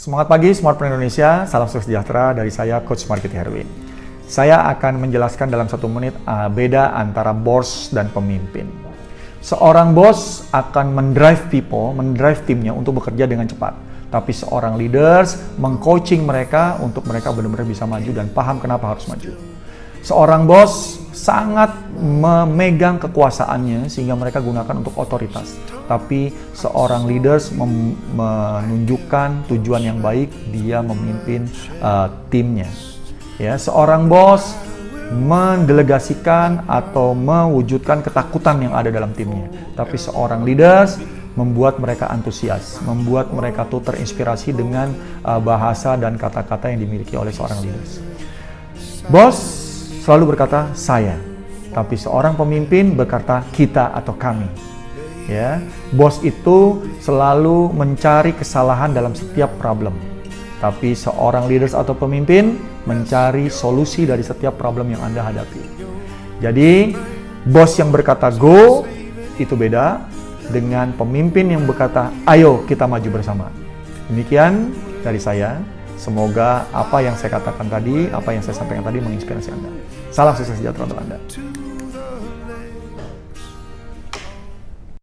Semangat pagi Smartpreneur Indonesia, salam sejahtera dari saya Coach Market Herwin. Saya akan menjelaskan dalam satu menit uh, beda antara bos dan pemimpin. Seorang bos akan mendrive people, mendrive timnya untuk bekerja dengan cepat. Tapi seorang leaders mengcoaching mereka untuk mereka benar-benar bisa maju dan paham kenapa harus maju. Seorang bos sangat memegang kekuasaannya sehingga mereka gunakan untuk otoritas. Tapi seorang leaders menunjukkan tujuan yang baik, dia memimpin uh, timnya. Ya, seorang bos mendelegasikan atau mewujudkan ketakutan yang ada dalam timnya. Tapi seorang leaders membuat mereka antusias, membuat mereka tuh terinspirasi dengan uh, bahasa dan kata-kata yang dimiliki oleh seorang leaders. Bos selalu berkata saya, tapi seorang pemimpin berkata kita atau kami. Ya, bos itu selalu mencari kesalahan dalam setiap problem. Tapi seorang leaders atau pemimpin mencari solusi dari setiap problem yang Anda hadapi. Jadi, bos yang berkata go itu beda dengan pemimpin yang berkata ayo kita maju bersama. Demikian dari saya. Semoga apa yang saya katakan tadi, apa yang saya sampaikan tadi menginspirasi Anda. Salam sukses sejahtera untuk Anda.